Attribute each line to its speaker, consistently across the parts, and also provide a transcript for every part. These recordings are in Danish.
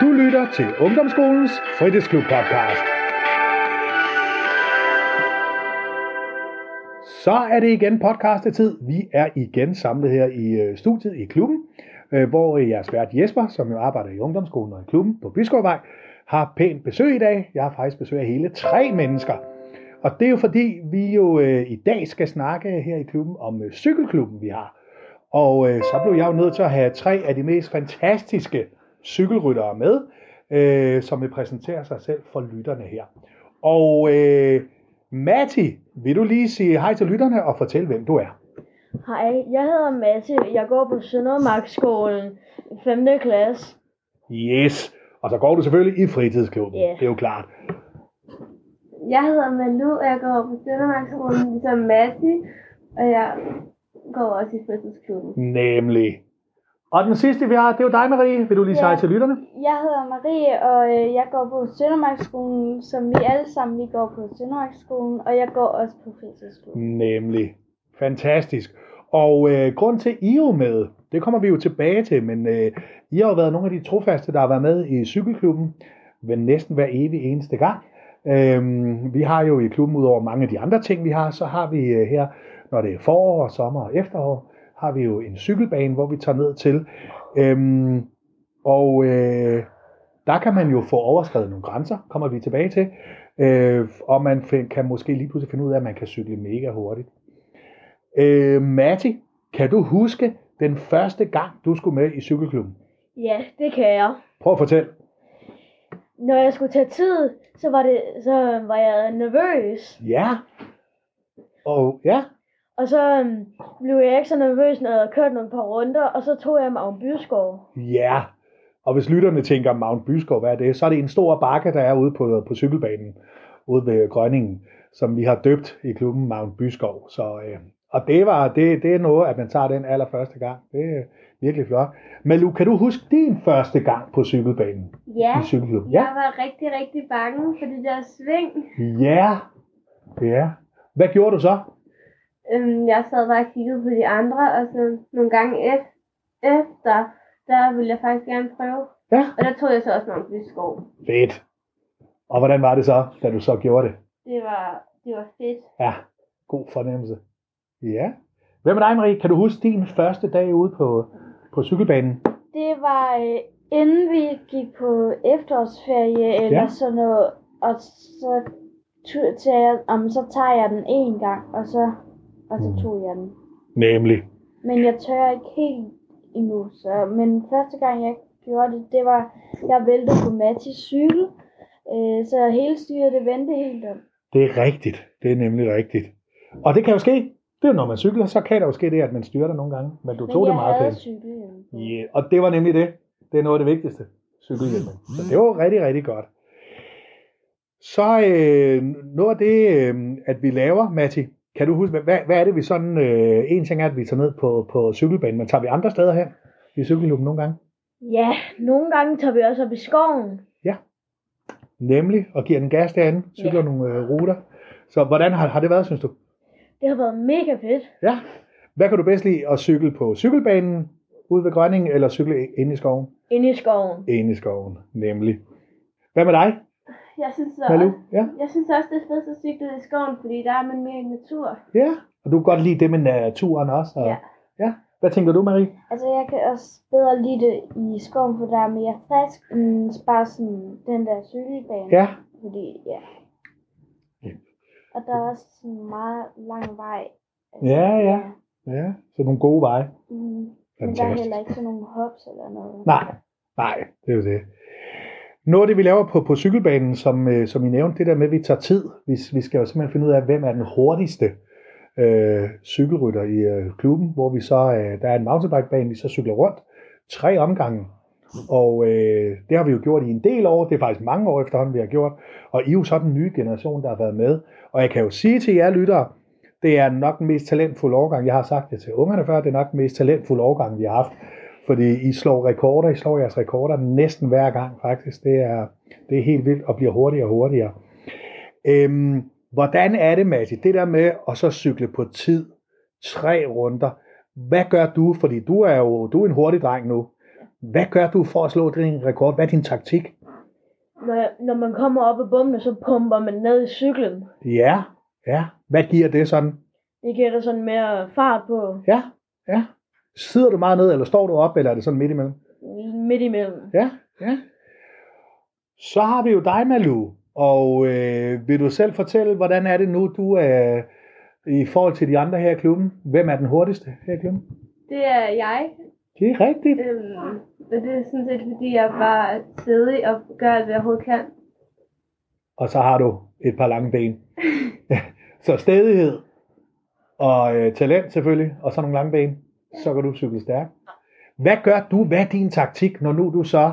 Speaker 1: Du lytter til Ungdomsskolens Fritidsklub podcast. Så er det igen podcastetid. Vi er igen samlet her i øh, studiet i klubben, øh, hvor øh, jeres vært Jesper, som jo arbejder i ungdomsskolen og i klubben på Byskovvej, har pænt besøg i dag. Jeg har faktisk besøg af hele tre mennesker. Og det er jo fordi, vi jo øh, i dag skal snakke her i klubben om øh, cykelklubben, vi har. Og øh, så blev jeg jo nødt til at have tre af de mest fantastiske cykelryttere med, øh, som vil præsentere sig selv for lytterne her. Og øh, Matti, vil du lige sige hej til lytterne og fortælle, hvem du er?
Speaker 2: Hej, jeg hedder Matti. Jeg går på Søndermarksskolen i 5. klasse.
Speaker 1: Yes, og så går du selvfølgelig i fritidsklubben,
Speaker 2: Ja.
Speaker 1: det er jo klart.
Speaker 3: Jeg hedder Malu, og jeg går på Søndermarksskolen ligesom Matti, og jeg går også i fritidsklubben.
Speaker 1: Nemlig. Og den sidste, vi har, det er jo dig, Marie. Vil du lige sige
Speaker 4: Ja.
Speaker 1: hej til lytterne?
Speaker 4: Jeg hedder Marie, og øh, jeg går på Søndermarksskolen, som vi alle sammen vi går på Søndermarksskolen, og jeg går også på fritidsskolen.
Speaker 1: Nemlig. Fantastisk. Og øh, grund til, I er med, det kommer vi jo tilbage til, men øh, I har jo været nogle af de trofaste, der har været med i cykelklubben ved næsten hver evig eneste gang. Øhm, vi har jo i klubben, udover mange af de andre ting, vi har, så har vi øh, her, når det er forår, sommer og efterår, har vi jo en cykelbane, hvor vi tager ned til. Øhm, og øh, der kan man jo få overskrevet nogle grænser, kommer vi tilbage til. Øh, og man kan måske lige pludselig finde ud af, at man kan cykle mega hurtigt. Øh, Matti, kan du huske den første gang, du skulle med i cykelklubben?
Speaker 2: Ja, det kan jeg.
Speaker 1: Prøv at fortælle.
Speaker 2: Når jeg skulle tage tid, så var, det, så var jeg nervøs.
Speaker 1: Ja. Og ja,
Speaker 2: Og så øhm, blev jeg ikke så nervøs, når jeg havde kørt nogle par runder, og så tog jeg om byskov.
Speaker 1: ja. Og hvis lytterne tænker Mount Byskov, hvad er det? Så er det en stor bakke, der er ude på, på cykelbanen, ude ved Grønningen, som vi har døbt i klubben Mount Byskov. Så, øh, og det, var, det, det er noget, at man tager den allerførste gang. Det er virkelig flot. Malu, kan du huske din første gang på cykelbanen
Speaker 3: Ja,
Speaker 1: i cykelklubben?
Speaker 3: jeg var rigtig, rigtig bange for det der sving.
Speaker 1: Ja. Ja. Hvad gjorde du så?
Speaker 3: Øhm, jeg sad bare og kiggede på de andre, og så nogle gange ef- efter, der ville jeg faktisk gerne prøve.
Speaker 1: Ja.
Speaker 3: Og der tog jeg så også Mount Byskov.
Speaker 1: Fedt. Og hvordan var det så, da du så gjorde det?
Speaker 3: Det var, det var fedt.
Speaker 1: Ja, god fornemmelse. Ja. Hvad med dig, Marie? Kan du huske din første dag ude på, på cykelbanen?
Speaker 4: Det var øh, inden vi gik på efterårsferie eller
Speaker 1: Ja.
Speaker 4: sådan noget, og så, tager jeg, om, så tager jeg den en gang, og så, og så
Speaker 1: Mm.
Speaker 4: tog jeg den.
Speaker 1: Nemlig.
Speaker 4: Men jeg tør ikke helt endnu, så, men første gang jeg gjorde det, det var, jeg væltede på Mattis cykel, øh, så hele styret det vendte helt om.
Speaker 1: Det er rigtigt. Det er nemlig rigtigt. Og det kan jo ske. Det er når man cykler, så kan der jo ske det, at man styrter nogle gange. Men du
Speaker 4: Men
Speaker 1: tog det meget pænt.
Speaker 4: cykelhjelm.
Speaker 1: Ja, og det var nemlig det. Det er noget af det vigtigste. Cykelhjelmen. Så det var rigtig, rigtig godt. Så øh, noget af det, øh, at vi laver, Matti, kan du huske, hvad, hvad er det, vi sådan... Øh, en ting er, at vi tager ned på, på cykelbanen, men tager vi andre steder hen i cykelklubben nogle gange?
Speaker 2: Ja, nogle gange tager vi også op i skoven.
Speaker 1: Nemlig, og giver den gas derinde, cykler
Speaker 2: Ja.
Speaker 1: nogle øh, ruter. Så hvordan har, har det været, synes du?
Speaker 2: Det har været mega fedt.
Speaker 1: Ja. Hvad kan du bedst lide? At cykle på cykelbanen ude ved Grønningen, eller cykle inde i skoven?
Speaker 2: Inde i skoven.
Speaker 1: Inde i skoven, nemlig. Hvad med dig,
Speaker 3: Jeg synes, så
Speaker 1: Malu?
Speaker 3: også,
Speaker 1: Ja.
Speaker 3: jeg synes også, det er fedt at cykle i skoven, fordi der er man mere i natur.
Speaker 1: ja. Og du kan godt lide det med naturen også? Og,
Speaker 3: Ja.
Speaker 1: ja. Hvad tænker du, Marie?
Speaker 4: Altså, jeg kan også bedre lide det i skoven, for der er mere frisk, end bare sådan den der cykelbane.
Speaker 1: Ja.
Speaker 4: Fordi, ja.
Speaker 1: Ja.
Speaker 4: Og der er også sådan meget lang vej.
Speaker 1: Ja, ja. Ja, så nogle gode veje.
Speaker 4: Mm. Men der er heller ikke sådan nogle hops eller noget.
Speaker 1: Nej, nej, det er jo det. Noget af det, vi laver på, på cykelbanen, som, øh, som I nævnte, det der med, at vi tager tid. Vi, vi skal jo simpelthen finde ud af, hvem er den hurtigste øh, cykelrytter i øh, klubben, hvor vi så, øh, der er en mountainbikebane, vi så cykler rundt. Tre omgange. Og øh, det har vi jo gjort i en del år. Det er faktisk mange år efterhånden, vi har gjort. Og I er jo så den nye generation, der har været med. Og jeg kan jo sige til jer lyttere, det er nok den mest talentfulde årgang. Jeg har sagt det til ungerne før, det er nok den mest talentfulde årgang, vi har haft. Fordi I slår rekorder, I slår jeres rekorder næsten hver gang faktisk. Det er, det er helt vildt og bliver hurtigere og hurtigere. Øhm, hvordan er det, Matti, det der med at så cykle på tid, tre runder, hvad gør du? Fordi du er jo du er en hurtig dreng nu. Hvad gør du for at slå din rekord? Hvad er din taktik?
Speaker 2: Når, når man kommer op ad bombene, så pumper man ned i cyklen.
Speaker 1: Ja, ja. Hvad giver det sådan?
Speaker 2: Det giver der sådan mere fart på
Speaker 1: Ja, ja. Sidder du meget ned, eller står du op, eller er det sådan midt imellem?
Speaker 2: midt imellem.
Speaker 1: Ja, ja. Så har vi jo dig, Malu. Og øh, vil du selv fortælle, hvordan er det nu, du er i forhold til de andre her i klubben? Hvem er den hurtigste her i klubben?
Speaker 3: Det er jeg.
Speaker 1: Det er rigtigt.
Speaker 3: Øhm, og det er sådan set, fordi jeg bare er stedig og gør alt, hvad jeg overhovedet kan.
Speaker 1: Og så har du et par lange ben. så stedighed og øh, talent selvfølgelig, og så nogle lange ben, så kan du cykle stærkt. Hvad gør du? Hvad er din taktik, når nu du så,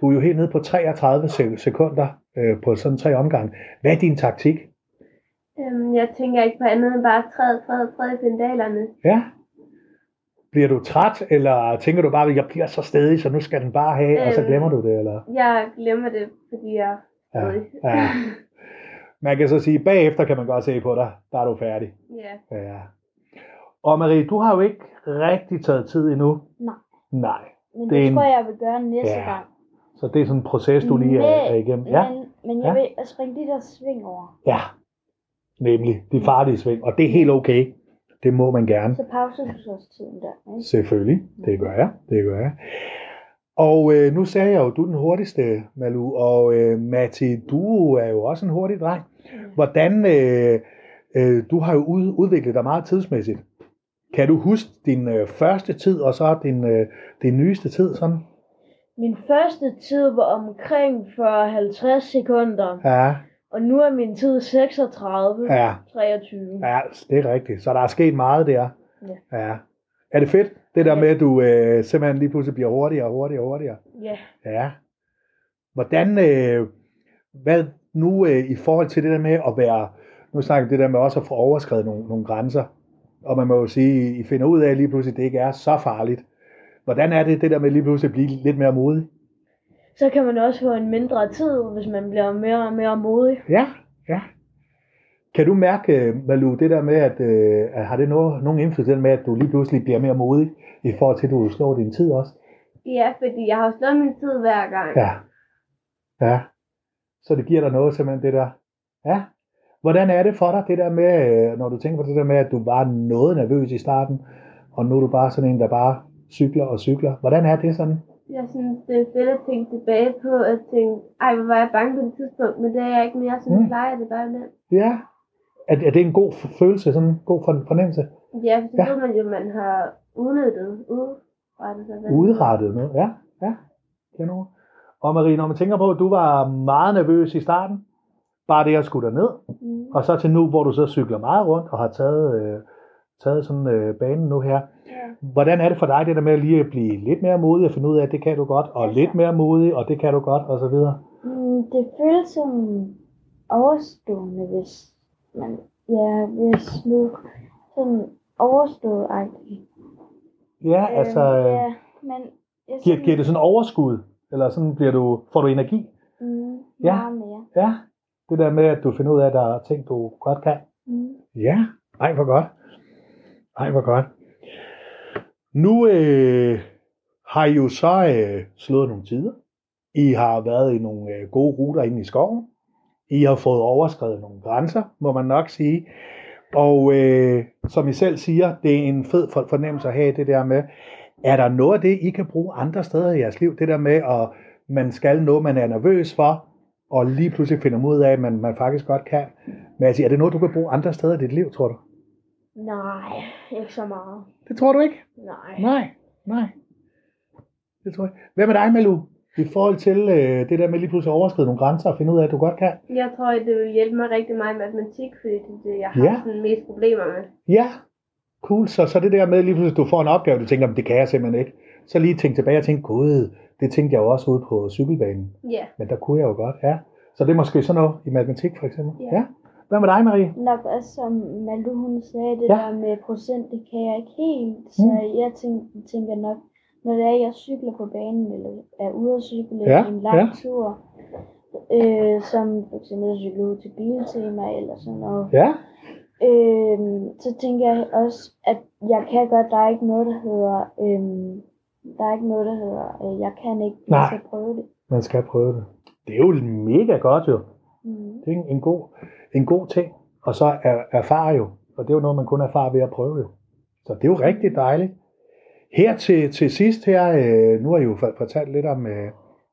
Speaker 1: du er jo helt nede på 33 se- sekunder øh, på sådan tre omgange. Hvad er din taktik?
Speaker 3: Øhm, jeg tænker ikke på andet end bare træde, træde, træde i pendalerne.
Speaker 1: Ja. Bliver du træt, eller tænker du bare, at jeg bliver så stedig, så nu skal den bare have, og så
Speaker 3: Øhm.
Speaker 1: glemmer du det, eller?
Speaker 3: Jeg glemmer det, fordi jeg er
Speaker 1: Ja, ja. Man kan så sige, bagefter kan man godt se på dig, der er du færdig.
Speaker 3: ja.
Speaker 1: Ja. Og Marie, du har jo ikke rigtig taget tid endnu.
Speaker 4: Nej.
Speaker 1: Nej.
Speaker 4: Men
Speaker 1: Det
Speaker 4: det,
Speaker 1: en-
Speaker 4: tror jeg, jeg vil gøre næste
Speaker 1: Ja.
Speaker 4: gang.
Speaker 1: Så det er sådan en proces, du lige er, er igennem. Ja,
Speaker 4: Men, men jeg
Speaker 1: Ja.
Speaker 4: vil springe de der sving over.
Speaker 1: ja. Nemlig de farlige sving. Og det er helt okay. Det må man gerne.
Speaker 4: Så pauser du så også tiden der. Ikke?
Speaker 1: Selvfølgelig. Det gør jeg. Det gør jeg. Og øh, nu sagde jeg jo, du er den hurtigste, Malu. Og øh, Matti, du er jo også en hurtig dreng. Hvordan, øh, øh, du har jo ud, udviklet dig meget tidsmæssigt. Kan du huske din øh, første tid, og så din, øh, din nyeste tid sådan?
Speaker 2: Min første tid var omkring 40-50 sekunder,
Speaker 1: Ja,
Speaker 2: og nu er min tid 36,
Speaker 1: ja,
Speaker 2: 23.
Speaker 1: ja, det er rigtigt. Så der er sket meget der.
Speaker 2: Ja.
Speaker 1: ja. Er det fedt, det der
Speaker 2: Ja.
Speaker 1: med, at du øh, simpelthen lige pludselig bliver hurtigere og hurtigere og hurtigere?
Speaker 2: Ja.
Speaker 1: Ja. Hvordan, øh, hvad nu øh, i forhold til det der med at være, nu snakker vi det der med også at få overskrevet nogle, nogle grænser, og man må jo sige, I finder ud af at lige pludselig, at det ikke er så farligt. Hvordan er det, det der med lige pludselig at blive lidt mere modig?
Speaker 2: Så kan man også få en mindre tid, hvis man bliver mere og mere modig.
Speaker 1: Ja, ja. Kan du mærke, Malu, det der med, at, øh, har det noget, nogen indflydelse med, at du lige pludselig bliver mere modig, i forhold til, at du slår din tid også?
Speaker 3: Ja, fordi jeg har slået min tid hver gang.
Speaker 1: Ja. Ja. Så det giver dig noget simpelthen, det der. Ja. Hvordan er det for dig, det der med, øh, når du tænker på det der med, at du var noget nervøs i starten, og nu er du bare sådan en, der bare cykler og cykler. Hvordan er det sådan?
Speaker 3: Jeg synes, det er fedt at tænke tilbage på, at tænke, ej, hvor var jeg bange på det tidspunkt, men det er jeg ikke mere, som
Speaker 1: Mm.
Speaker 3: mm. plejer det bare nemt.
Speaker 1: Ja. Er, er det en god følelse, sådan en god for- fornemmelse?
Speaker 3: Ja, for så
Speaker 1: Ja.
Speaker 3: ved man jo, man har udnyttet, udrettet sig.
Speaker 1: Udrettet noget. Ja, ja. Kender du? Og Marie, når man tænker på, at du var meget nervøs i starten, bare det at skulle ned,
Speaker 4: Mm.
Speaker 1: og så til nu, hvor du så cykler meget rundt og har taget, øh, taget sådan øh, banen nu her.
Speaker 3: Ja.
Speaker 1: Hvordan er det for dig, det der med lige at blive lidt mere modig og finde ud af, at det kan du godt, og
Speaker 4: Altså-
Speaker 1: lidt mere modig, og det kan du godt, og så videre?
Speaker 4: Mm, det føles som overstående, hvis man, ja, hvis nu sådan overstået -agtigt.
Speaker 1: Ja, altså,
Speaker 4: Øhm,
Speaker 1: øh,
Speaker 4: ja, men jeg
Speaker 1: giver, giver det sådan overskud? Eller sådan bliver du, får du energi?
Speaker 4: Mm,
Speaker 1: Ja.
Speaker 4: meget mere.
Speaker 1: Ja, det der med, at du finder ud af, at der er ting, du godt kan.
Speaker 4: Mm.
Speaker 1: Ja, ej hvor godt. Ej hvor godt. Nu øh, har I jo så øh, slået nogle tider. I har været i nogle øh, gode ruter inde i skoven. I har fået overskrevet nogle grænser, må man nok sige. Og øh, som I selv siger, det er en fed for- fornemmelse at have det der med, er der noget af det, I kan bruge andre steder i jeres liv? Det der med, at man skal noget, man er nervøs for, og lige pludselig finder ud af, at man, man faktisk godt kan. Men altså, er det noget, du kan bruge andre steder i dit liv, tror du?
Speaker 2: Nej, ikke så meget.
Speaker 1: Det tror du ikke?
Speaker 2: Nej.
Speaker 1: Nej, nej. Det tror jeg. Hvad med dig, Malu? I forhold til øh, det der med lige pludselig at overskride nogle grænser og finde ud af, at du godt kan?
Speaker 3: Jeg tror, at det vil hjælpe mig rigtig meget i matematik, fordi det er det, jeg har
Speaker 1: Ja.
Speaker 3: sådan mest problemer med.
Speaker 1: Ja, cool. Så, så det der med lige pludselig, at du får en opgave, du tænker, "Men det kan jeg simpelthen ikke. Så lige tænk tilbage og tænk, gud, det tænkte jeg jo også ude på cykelbanen.
Speaker 3: Ja.
Speaker 1: Men der kunne jeg jo godt, ja. Så det er måske sådan noget i matematik for eksempel.
Speaker 3: Ja.
Speaker 1: ja. Hvad med dig, Marie?
Speaker 4: Nok også som Malu hun sagde, det
Speaker 1: Ja.
Speaker 4: der med procent, det kan jeg ikke helt. Så jeg tænker, tænker nok, når det er, jeg cykler på banen, eller er ude at cykle
Speaker 1: Ja,
Speaker 4: en lang
Speaker 1: ja.
Speaker 4: tur, øh, som for eksempel at cykle ud til biltema eller sådan noget,
Speaker 1: Ja,
Speaker 4: øh, så tænker jeg også, at jeg kan godt, der er ikke noget, der hedder øh, der er ikke noget, der hedder, øh, jeg kan ikke,
Speaker 1: Nej.
Speaker 4: jeg skal prøve det.
Speaker 1: Man skal prøve det. Det er jo mega godt jo.
Speaker 4: Mm.
Speaker 1: Det er en, en, god, en god ting. Og så er, erfare jo. Og det er jo noget, man kun erfarer ved at prøve jo. Så det er jo rigtig dejligt. Her til, til sidst her, øh, nu har I jo for- fortalt lidt om, øh,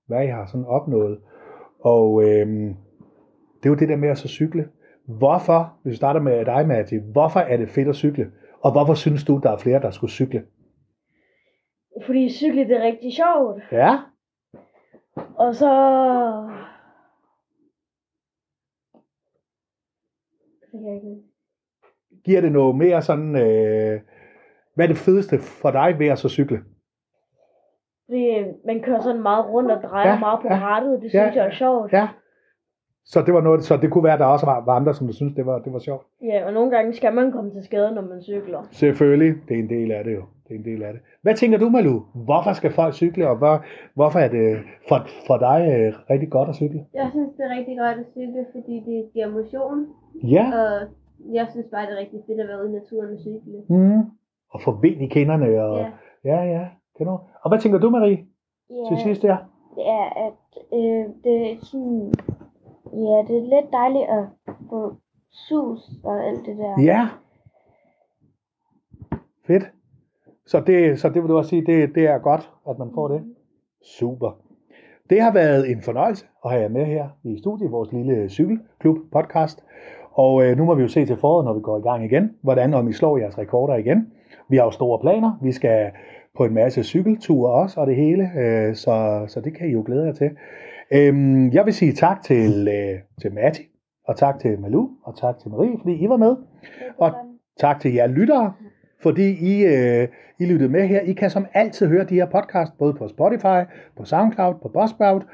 Speaker 1: hvad I har sådan opnået. Og øh, det er jo det der med at så cykle. Hvorfor, hvis vi starter med dig, Matti, hvorfor er det fedt at cykle? Og hvorfor synes du, der er flere, der skulle cykle?
Speaker 2: Fordi cykle det er rigtig sjovt.
Speaker 1: Ja,
Speaker 2: Og så... Det kan jeg ikke huske.
Speaker 1: giver det noget mere sådan, øh, hvad er det fedeste for dig ved at så cykle?
Speaker 2: Fordi øh, man kører sådan meget rundt og drejer
Speaker 1: Ja,
Speaker 2: meget på
Speaker 1: ja,
Speaker 2: rattet. Det
Speaker 1: ja,
Speaker 2: synes jeg er sjovt.
Speaker 1: Ja. Så det var noget, så det kunne være, at der også var, var andre, som du synes, det var, det var sjovt.
Speaker 2: Ja, og nogle gange skal man komme til skade, når man cykler.
Speaker 1: Selvfølgelig, det er en del af det jo. Det er en del af det. Hvad tænker du, Malu? Hvorfor skal folk cykle, og hvor, hvorfor er det for, for dig øh, rigtig godt at cykle?
Speaker 3: Jeg synes, det er rigtig godt at cykle, fordi det giver motion.
Speaker 1: Ja,
Speaker 3: Og jeg synes bare, det er rigtig fedt at være ude i naturen og cykle.
Speaker 1: mm. og få vind i kinderne. Og,
Speaker 3: Ja.
Speaker 1: ja, ja. Kan du? Og hvad tænker du, Marie, til
Speaker 4: Ja,
Speaker 1: sidst her?
Speaker 4: det er, at øh, det er sådan, ja, det er lidt dejligt at få sus og alt det der.
Speaker 1: Ja. Fedt. Så det, så det vil du også sige, det, det er godt, at man får det. Super. Det har været en fornøjelse at have jer med her i studiet vores lille cykelklub podcast. Og øh, nu må vi jo se til foråret, når vi går i gang igen, hvordan om I slår jeres rekorder igen. Vi har jo store planer. Vi skal på en masse cykelture også og det hele, øh, så, så det kan I jo glæde jer til. Øhm, jeg vil sige tak til, øh, til Matti, og tak til Malu, og tak til Marie, fordi I var med. Og tak til jer lyttere, fordi I, øh, I lyttede med her. I kan som altid høre de her podcast, både på Spotify, på SoundCloud, på Buzzsprout,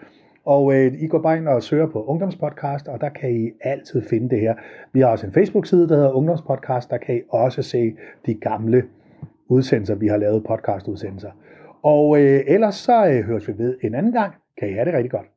Speaker 1: og øh, I går bare ind og søger på Ungdomspodcast, og der kan I altid finde det her. Vi har også en Facebook-side, der hedder Ungdomspodcast, der kan I også se de gamle udsendelser, vi har lavet podcastudsendelser. Og øh, ellers så øh, høres vi ved en anden gang. Kan I have det rigtig godt.